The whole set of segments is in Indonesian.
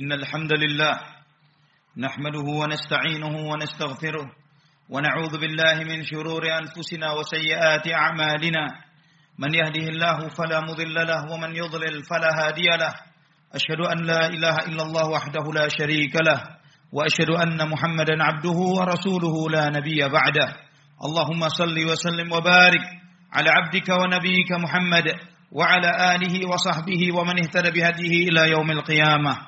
إن الحمد لله نحمده ونستعينه ونستغفره ونعوذ بالله من شرور أنفسنا وسيئات أعمالنا. من يهده الله فلا مضل له ومن يضلل فلا هادي له. أشهد أن لا إله إلا الله وحده لا شريك له. وأشهد أن محمدا عبده ورسوله لا نبي بعده. اللهم صل وسلم وبارك على عبدك ونبيك محمد وعلى آله وصحبه ومن اهتدى بهديه إلى يوم القيامة.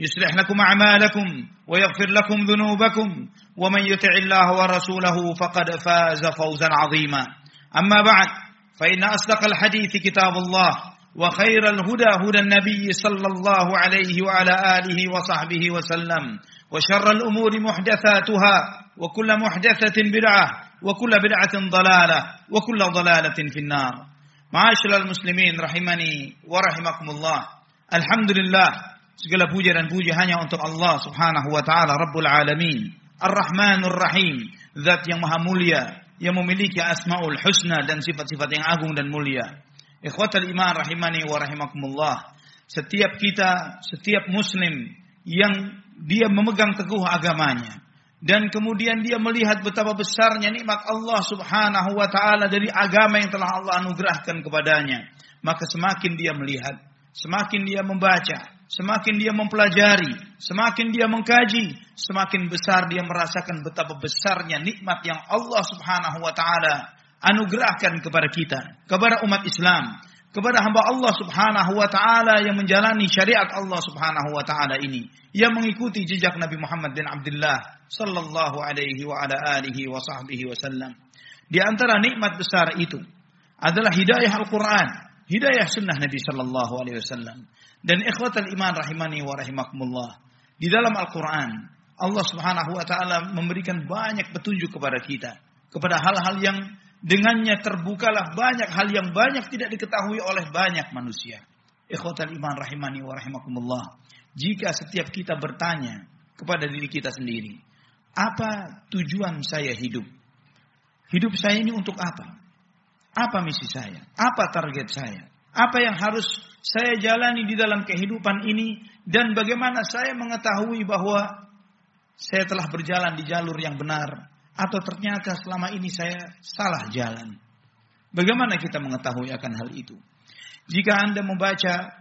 يصلح لكم أعمالكم ويغفر لكم ذنوبكم ومن يطع الله ورسوله فقد فاز فوزا عظيما. أما بعد فإن أصدق الحديث كتاب الله وخير الهدى هدى النبي صلى الله عليه وعلى آله وصحبه وسلم وشر الأمور محدثاتها وكل محدثة بدعة وكل بدعة ضلالة وكل ضلالة في النار. معاشر المسلمين رحمني ورحمكم الله. الحمد لله segala puja dan puji hanya untuk Allah Subhanahu wa taala Rabbul Alamin. Ar-Rahmanur Rahim zat yang maha mulia yang memiliki asmaul husna dan sifat-sifat yang agung dan mulia. Ikhwatal iman rahimani wa rahimakumullah. Setiap kita setiap muslim yang dia memegang teguh agamanya dan kemudian dia melihat betapa besarnya nikmat Allah Subhanahu wa taala dari agama yang telah Allah anugerahkan kepadanya maka semakin dia melihat semakin dia membaca Semakin dia mempelajari, semakin dia mengkaji, semakin besar dia merasakan betapa besarnya nikmat yang Allah Subhanahu wa taala anugerahkan kepada kita, kepada umat Islam, kepada hamba Allah Subhanahu wa taala yang menjalani syariat Allah Subhanahu wa taala ini, yang mengikuti jejak Nabi Muhammad bin Abdullah sallallahu alaihi wa ala alihi wasallam. Di antara nikmat besar itu adalah hidayah Al-Qur'an, hidayah sunnah Nabi sallallahu alaihi wasallam. Dan ikhwatal iman rahimani wa rahimakumullah. Di dalam Al-Quran, Allah subhanahu wa ta'ala memberikan banyak petunjuk kepada kita. Kepada hal-hal yang dengannya terbukalah banyak hal yang banyak tidak diketahui oleh banyak manusia. Ikhwatal iman rahimani wa rahimakumullah. Jika setiap kita bertanya kepada diri kita sendiri. Apa tujuan saya hidup? Hidup saya ini untuk apa? Apa misi saya? Apa target saya? Apa yang harus saya jalani di dalam kehidupan ini dan bagaimana saya mengetahui bahwa saya telah berjalan di jalur yang benar atau ternyata selama ini saya salah jalan. Bagaimana kita mengetahui akan hal itu? Jika Anda membaca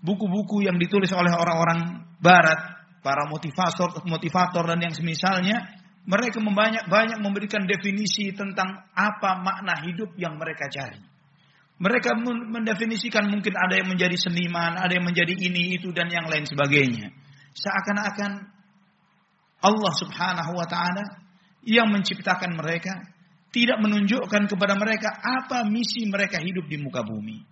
buku-buku yang ditulis oleh orang-orang barat, para motivator, motivator dan yang semisalnya, mereka banyak banyak memberikan definisi tentang apa makna hidup yang mereka cari. Mereka mendefinisikan mungkin ada yang menjadi seniman, ada yang menjadi ini, itu, dan yang lain sebagainya. Seakan-akan Allah subhanahu wa ta'ala yang menciptakan mereka tidak menunjukkan kepada mereka apa misi mereka hidup di muka bumi.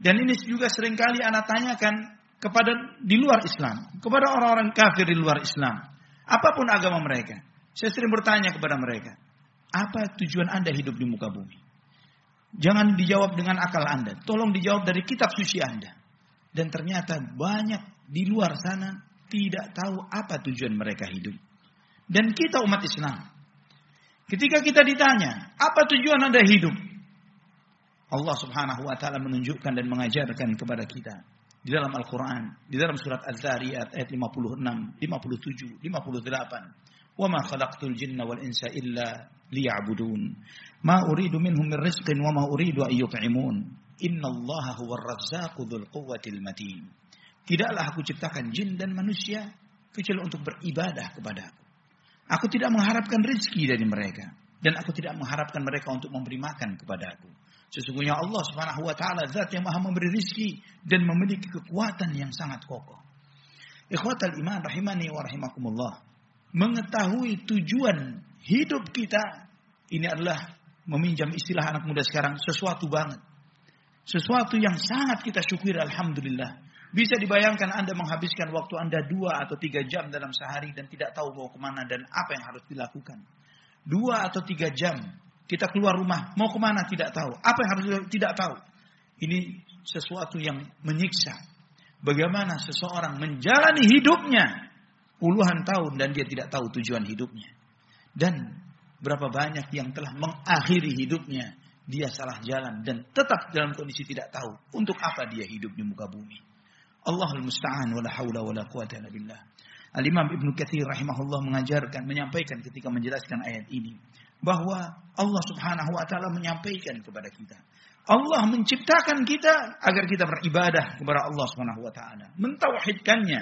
Dan ini juga sering kali anak tanyakan kepada di luar Islam, kepada orang-orang kafir di luar Islam. Apa pun agama mereka. Saya sering bertanya kepada mereka, apa tujuan Anda hidup di muka bumi? Jangan dijawab dengan akal Anda. Tolong dijawab dari kitab suci Anda. Dan ternyata banyak di luar sana tidak tahu apa tujuan mereka hidup. Dan kita umat Islam. Ketika kita ditanya, apa tujuan Anda hidup? Allah subhanahu wa ta'ala menunjukkan dan mengajarkan kepada kita. Di dalam Al-Quran. Di dalam surat Az-Zariyat ayat 56, 57, 58. وَمَا خَلَقْتُ الْجِنَّ وَالْإِنسَ إِلَّا لِيَعْبُدُونَ Ma uridu minhum min rizqin wa ma uridu an yut'imun. Innallaha huwar razzaqu dzul quwwatil matin. Tidaklah aku ciptakan jin dan manusia kecuali untuk beribadah kepada aku. Aku tidak mengharapkan rezeki dari mereka dan aku tidak mengharapkan mereka untuk memberi makan kepada aku. Sesungguhnya Allah Subhanahu wa taala zat yang Maha memberi rezeki dan memiliki kekuatan yang sangat kokoh. Ikhwatal iman rahimani wa rahimakumullah. Mengetahui tujuan hidup kita ini adalah meminjam istilah anak muda sekarang sesuatu banget. Sesuatu yang sangat kita syukuri alhamdulillah. Bisa dibayangkan Anda menghabiskan waktu Anda dua atau tiga jam dalam sehari dan tidak tahu mau ke mana dan apa yang harus dilakukan. Dua atau tiga jam kita keluar rumah mau ke mana tidak tahu. Apa yang harus tidak tahu. Ini sesuatu yang menyiksa. Bagaimana seseorang menjalani hidupnya puluhan tahun dan dia tidak tahu tujuan hidupnya. Dan berapa banyak yang telah mengakhiri hidupnya dia salah jalan dan tetap dalam kondisi tidak tahu untuk apa dia hidup di muka bumi. Allahul musta'an wala haula wala quwata illa billah. Al-Imam Ibnu Katsir rahimahullah mengajarkan menyampaikan ketika menjelaskan ayat ini bahwa Allah Subhanahu wa taala menyampaikan kepada kita Allah menciptakan kita agar kita beribadah kepada Allah Subhanahu wa taala, mentauhidkannya,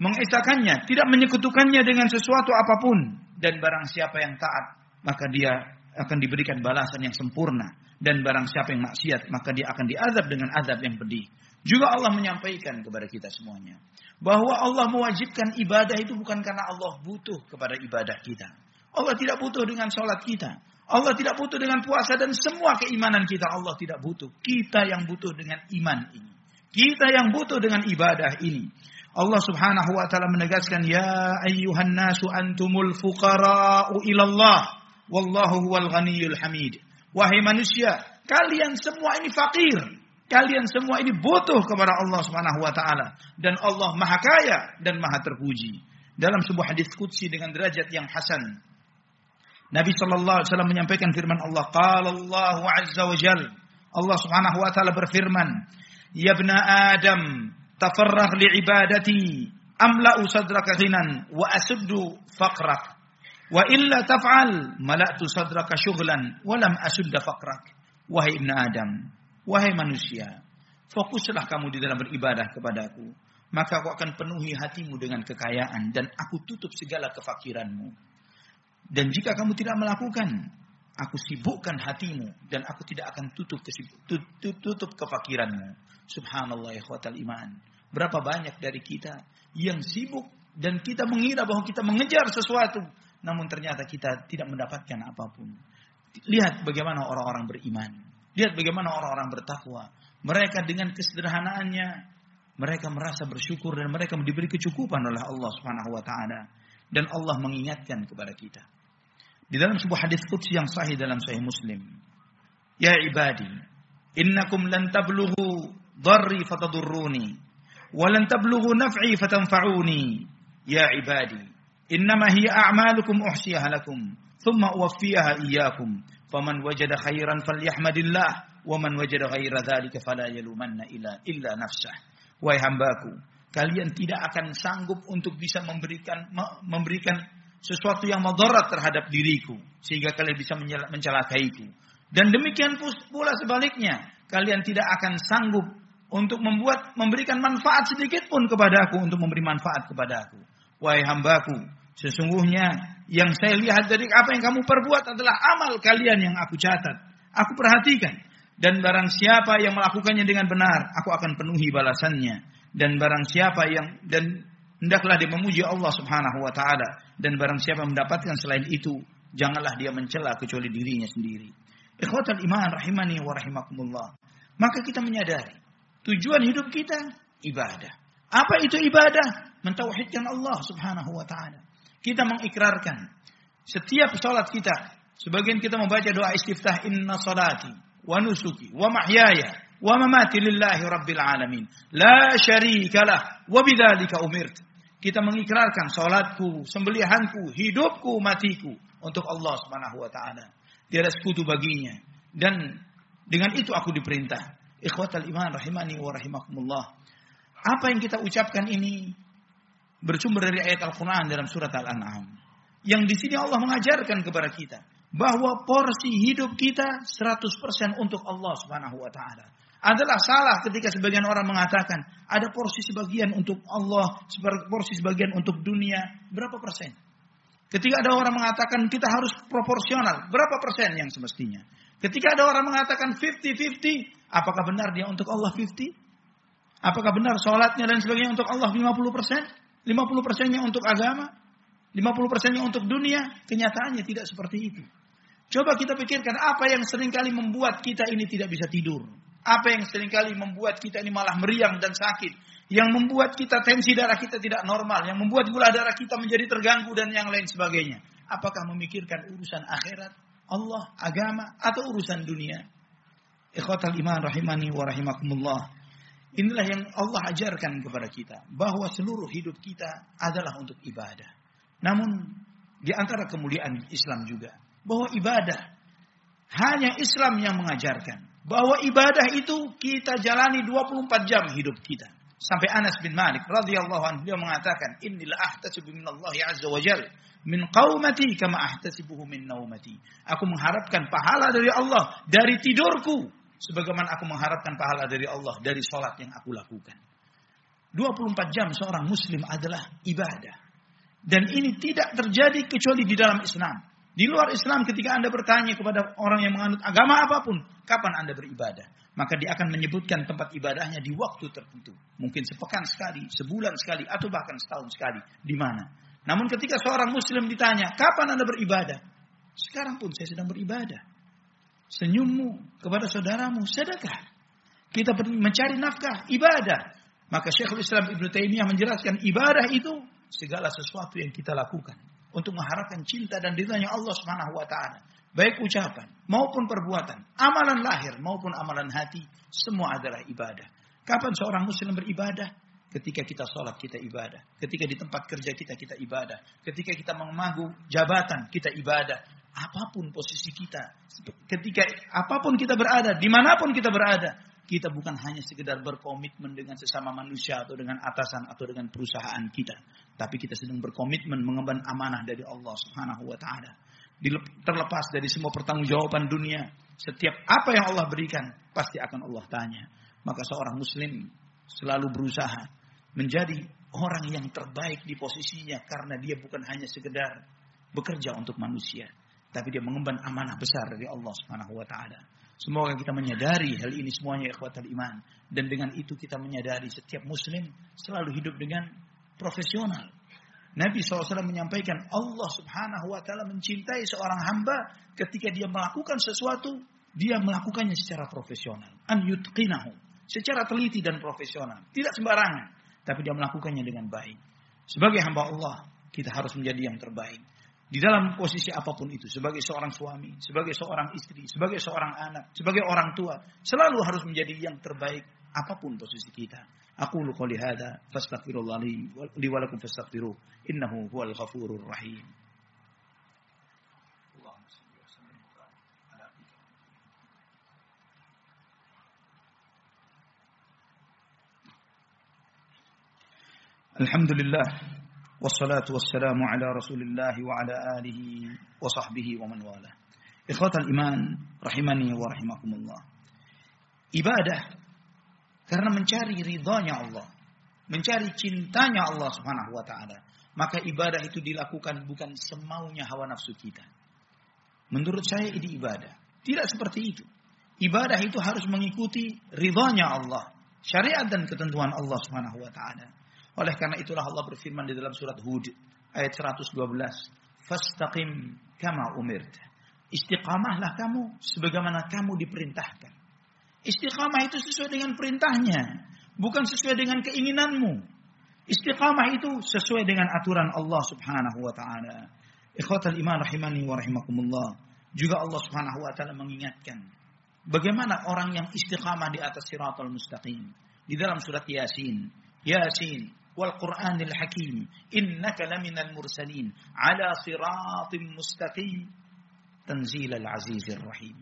mengesakannya, tidak menyekutukannya dengan sesuatu apa pun dan barang siapa yang taat maka dia akan diberikan balasan yang sempurna dan barang siapa yang maksiat maka dia akan diazab dengan azab yang pedih. Juga Allah menyampaikan kepada kita semuanya bahwa Allah mewajibkan ibadah itu bukan karena Allah butuh kepada ibadah kita. Allah tidak butuh dengan sholat kita. Allah tidak butuh dengan puasa dan semua keimanan kita. Allah tidak butuh. Kita yang butuh dengan iman ini. Kita yang butuh dengan ibadah ini. Allah subhanahu wa ta'ala menegaskan, Ya ayyuhan nasu antumul fuqara'u ilallah. Wallahu huwal ghaniyul hamid. Wahai manusia, kalian semua ini fakir. Kalian semua ini butuh kepada Allah Subhanahu wa taala dan Allah Maha Kaya dan Maha terpuji. Dalam sebuah hadis qudsi dengan derajat yang hasan. Nabi sallallahu alaihi wasallam menyampaikan firman Allah, qala Allah azza wa jal. Allah Subhanahu wa taala berfirman, "Ya ibna Adam, tafarragh li ibadati, amla'u sadraka ghinan wa asuddu faqrak." Wa illa taf'al mala'tu sadraka syughlan wa lam asudda faqrak. Wahai ibnu Adam, wahai manusia, fokuslah kamu di dalam beribadah kepadaku, maka aku akan penuhi hatimu dengan kekayaan dan aku tutup segala kefakiranmu. Dan jika kamu tidak melakukan, aku sibukkan hatimu dan aku tidak akan tutup tutup, tutup kefakiranmu. Subhanallah ya iman. Berapa banyak dari kita yang sibuk dan kita mengira bahwa kita mengejar sesuatu namun ternyata kita tidak mendapatkan apa pun. Lihat bagaimana orang-orang beriman. Lihat bagaimana orang-orang bertakwa. Mereka dengan kesederhanaannya mereka merasa bersyukur dan mereka diberi kecukupan oleh Allah Subhanahu wa taala dan Allah mengingatkan kepada kita. Di dalam sebuah hadis qudsi yang sahih dalam sahih Muslim. Ya ibadi, innakum lan tablughu dharri fatadurruni lan tablughu naf'i fatanfa'uni. Ya ibadi, Innama hiya a'malukum uhsiyaha lakum thumma uwaffiyaha iyyakum. Faman wajada khairan falyahmadillah wa man wajada ghaira dzalika fala yalumanna illa illa nafsah. Wahai hambaku kalian tidak akan sanggup untuk bisa memberikan memberikan sesuatu yang madarat terhadap diriku sehingga kalian bisa mencelakaiku. Dan demikian pula sebaliknya kalian tidak akan sanggup untuk membuat memberikan manfaat sedikit pun kepadaku untuk memberi manfaat kepadaku wahai hambaku Sesungguhnya yang saya lihat dari apa yang kamu perbuat adalah amal kalian yang aku catat. Aku perhatikan. Dan barang siapa yang melakukannya dengan benar, aku akan penuhi balasannya. Dan barang siapa yang dan hendaklah dia memuji Allah Subhanahu wa taala dan barang siapa mendapatkan selain itu, janganlah dia mencela kecuali dirinya sendiri. Ikhwatal iman rahimani wa rahimakumullah. Maka kita menyadari tujuan hidup kita ibadah. Apa itu ibadah? Mentauhidkan Allah Subhanahu wa taala. Kita mengikrarkan setiap sholat kita. Sebagian kita membaca doa istiftah inna salati wa nusuki wa mahyaya wa mamati lillahi rabbil alamin. La syarika lah wa bidzalika umirt. Kita mengikrarkan salatku, sembelihanku, hidupku, matiku untuk Allah Subhanahu wa taala. Tiada sekutu baginya dan dengan itu aku diperintah. Ikhwatal iman rahimani wa rahimakumullah. Apa yang kita ucapkan ini bersumber dari ayat Al-Quran dalam surat Al-An'am. Yang di sini Allah mengajarkan kepada kita bahwa porsi hidup kita 100% untuk Allah Subhanahu wa taala. Adalah salah ketika sebagian orang mengatakan ada porsi sebagian untuk Allah, porsi sebagian untuk dunia, berapa persen? Ketika ada orang mengatakan kita harus proporsional, berapa persen yang semestinya? Ketika ada orang mengatakan 50-50, apakah benar dia untuk Allah 50? Apakah benar sholatnya dan sebagainya untuk Allah 50 persen? 50 persennya untuk agama, 50 persennya untuk dunia, kenyataannya tidak seperti itu. Coba kita pikirkan apa yang sering kali membuat kita ini tidak bisa tidur. Apa yang sering kali membuat kita ini malah meriang dan sakit. yang membuat kita tensi darah kita tidak normal, yang membuat gula darah kita menjadi terganggu dan yang lain sebagainya. Apakah memikirkan urusan akhirat, Allah, agama, atau urusan dunia? Ikhwatal iman rahimani wa rahimakumullah. Inilah yang Allah ajarkan kepada kita. Bahwa seluruh hidup kita adalah untuk ibadah. Namun di antara kemuliaan Islam juga. Bahwa ibadah hanya Islam yang mengajarkan. Bahwa ibadah itu kita jalani 24 jam hidup kita. Sampai Anas bin Malik radhiyallahu anhu dia mengatakan, "Innil ahtasibu Allah azza wa jal min qaumati kama ahtasibuhu min naumati." Aku mengharapkan pahala dari Allah dari tidurku sebagaimana aku mengharapkan pahala dari Allah dari sholat yang aku lakukan. 24 jam seorang muslim adalah ibadah. Dan ini tidak terjadi kecuali di dalam Islam. Di luar Islam ketika Anda bertanya kepada orang yang menganut agama apa pun, kapan Anda beribadah? Maka dia akan menyebutkan tempat ibadahnya di waktu tertentu. Mungkin sepekan sekali, sebulan sekali, atau bahkan setahun sekali. Di mana? Namun ketika seorang muslim ditanya, kapan Anda beribadah? Sekarang pun saya sedang beribadah. Senyummu kepada saudaramu, sedekah. Kita mencari nafkah, ibadah. Maka Syekhul Islam Ibn Taimiyah menjelaskan ibadah itu segala sesuatu yang kita lakukan untuk mengharapkan cinta dan ridhanya Allah Subhanahu wa taala baik ucapan maupun perbuatan, amalan lahir maupun amalan hati, semua adalah ibadah. Kapan seorang muslim beribadah? Ketika kita sholat kita ibadah. Ketika di tempat kerja kita kita ibadah. Ketika kita memagu jabatan kita ibadah. Apa pun posisi kita. Ketika apa pun kita berada. Di mana pun kita berada. Kita bukan hanya sekedar berkomitmen dengan sesama manusia atau dengan atasan atau dengan perusahaan kita. Tapi kita sedang berkomitmen mengemban amanah dari Allah subhanahu wa ta'ala terlepas dari semua pertanggungjawaban dunia. Setiap apa yang Allah berikan pasti akan Allah tanya. Maka seorang muslim selalu berusaha menjadi orang yang terbaik di posisinya karena dia bukan hanya sekedar bekerja untuk manusia, tapi dia mengemban amanah besar dari Allah Subhanahu wa taala. Semoga kita menyadari hal ini semuanya ikhwatal iman dan dengan itu kita menyadari setiap muslim selalu hidup dengan profesional, Nabi SAW menyampaikan Allah subhanahu wa ta'ala mencintai seorang hamba ketika dia melakukan sesuatu, dia melakukannya secara profesional. An yutqinahu. Secara teliti dan profesional. Tidak sembarangan. Tapi dia melakukannya dengan baik. Sebagai hamba Allah, kita harus menjadi yang terbaik. Di dalam posisi apa pun itu. Sebagai seorang suami, sebagai seorang istri, sebagai seorang anak, sebagai orang tua. Selalu harus menjadi yang terbaik apa pun posisi kita. Aku qouli hada fastaghfirullah li wa fastaghfiruh innahu huwal ghafurur rahim. Alhamdulillah ala Rasulillah wa ala alihi wa sahbihi wa man wala. Ikhwatal iman rahimani wa rahimakumullah. Ibadah karena mencari ridhonya Allah. Mencari cintanya Allah subhanahu wa ta'ala. Maka ibadah itu dilakukan bukan semaunya hawa nafsu kita. Menurut saya ini ibadah. Tidak seperti itu. Ibadah itu harus mengikuti ridhonya Allah. Syariat dan ketentuan Allah subhanahu wa ta'ala. Oleh karena itulah Allah berfirman di dalam surat Hud. Ayat 112. Fastaqim kama umirt. Istiqamahlah kamu sebagaimana kamu diperintahkan. Istiqamah itu sesuai dengan perintahnya, bukan sesuai dengan keinginanmu. Istiqamah itu sesuai dengan aturan Allah Subhanahu wa taala. Ikhwatal iman rahimani wa rahimakumullah. Juga Allah Subhanahu wa taala mengingatkan bagaimana orang yang istiqamah di atas siratal mustaqim. Di dalam surat Yasin, Yasin wal Qur'anil Hakim, innaka laminal mursalin ala siratim mustaqim tanzilal azizir rahim.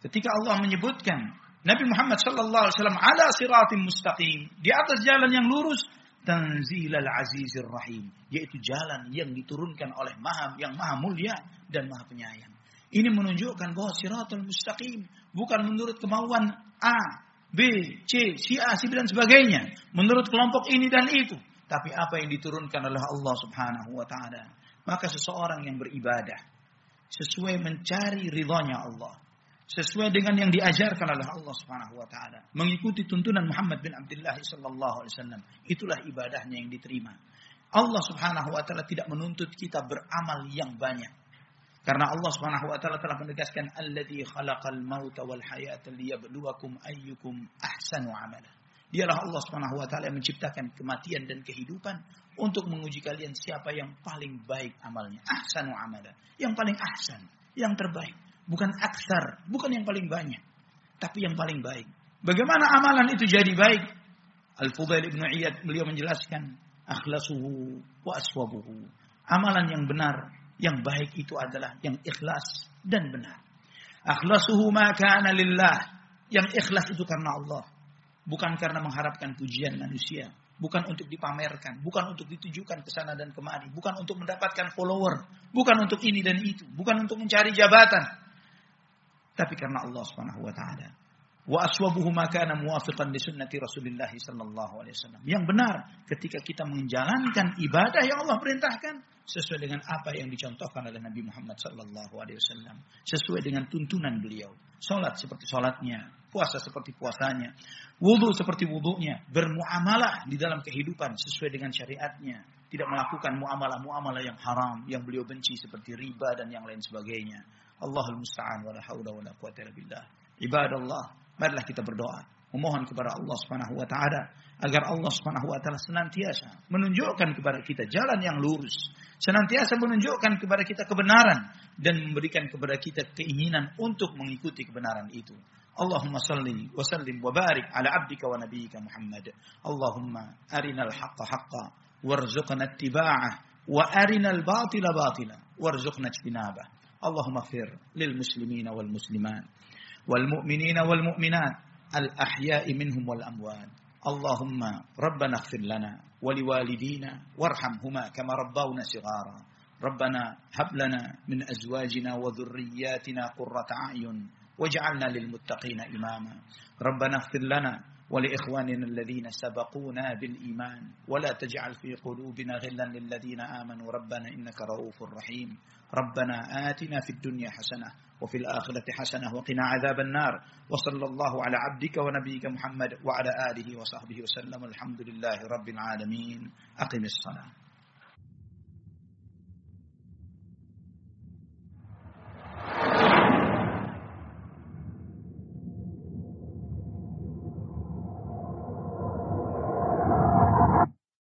Ketika Allah menyebutkan Nabi Muhammad sallallahu alaihi wasallam ala siratim mustaqim, di atas jalan yang lurus tanzilal azizir rahim, yaitu jalan yang diturunkan oleh Maha yang Maha mulia dan Maha penyayang. Ini menunjukkan bahwa siratul mustaqim bukan menurut kemauan A, B, C, si A, si dan sebagainya, menurut kelompok ini dan itu, tapi apa yang diturunkan oleh Allah Subhanahu wa taala. Maka seseorang yang beribadah sesuai mencari ridhonya Allah, sesuai dengan yang diajarkan oleh Allah Subhanahu wa taala, mengikuti tuntunan Muhammad bin Abdullah sallallahu alaihi wasallam. Itulah ibadahnya yang diterima. Allah Subhanahu wa taala tidak menuntut kita beramal yang banyak. Karena Allah Subhanahu wa taala telah menegaskan alladzi khalaqal mauta wal hayata liyabluwakum ayyukum ahsanu amala. Dialah Allah Subhanahu wa taala yang menciptakan kematian dan kehidupan untuk menguji kalian siapa yang paling baik amalnya. Ahsanu amala. Yang paling ahsan, yang terbaik. Bukan aksar, bukan yang paling banyak, tapi yang paling baik. Bagaimana amalan itu jadi baik? Al-Fudail Ibnu Iyad beliau menjelaskan akhlasuhu wa aswabuhu. Amalan yang benar, yang baik itu adalah yang ikhlas dan benar. Akhlasuhu ma kana lillah. Yang ikhlas itu karena Allah. Bukan karena mengharapkan pujian manusia, bukan untuk dipamerkan, bukan untuk ditujukan ke sana dan kemari, bukan untuk mendapatkan follower, bukan untuk ini dan itu, bukan untuk mencari jabatan, tapi karena Allah Subhanahu wa taala. Wa aswabuhu ma kana muwafiqan li sunnati Rasulillah sallallahu alaihi wasallam. Yang benar ketika kita menjalankan ibadah yang Allah perintahkan sesuai dengan apa yang dicontohkan oleh Nabi Muhammad sallallahu alaihi wasallam, sesuai dengan tuntunan beliau. Salat seperti salatnya, puasa seperti puasanya, wudhu seperti wudhunya, bermuamalah di dalam kehidupan sesuai dengan syariatnya, tidak melakukan muamalah-muamalah yang haram yang beliau benci seperti riba dan yang lain sebagainya. Allahul musta'an wa la haula wa la illa billah. Ibadallah, marilah kita berdoa, memohon kepada Allah Subhanahu wa taala agar Allah Subhanahu wa taala senantiasa menunjukkan kepada kita jalan yang lurus, senantiasa menunjukkan kepada kita kebenaran dan memberikan kepada kita keinginan untuk mengikuti kebenaran itu. Allahumma salli wa sallim wa barik ala abdika wa nabiyyika Muhammad. Allahumma arinal haqqa haqqa warzuqna ittiba'ah wa arinal batila batila warzuqna ijtinabah. Allahumma fir lil muslimina wal muslimat mu'minat al-ahya'i minhum wal amwat. اللهم ربنا اغفر لنا ولوالدينا وارحمهما كما ربونا صغارا ربنا هب لنا من أزواجنا وذرياتنا قرة أعين واجعلنا للمتقين إماما ربنا اغفر لنا ولإخواننا الذين سبقونا بالإيمان. ولا تجعل في قلوبنا غلا للذين آمنوا. ربنا إنك رؤوف رحيم. ربنا آتنا في الدنيا حسنة وفي الآخرة حسنة وقنا عذاب النار. وصلى الله على عبدك ونبيك محمد وعلى آله وصحبه وسلم. الحمد لله رب العالمين. أقم الصلاة.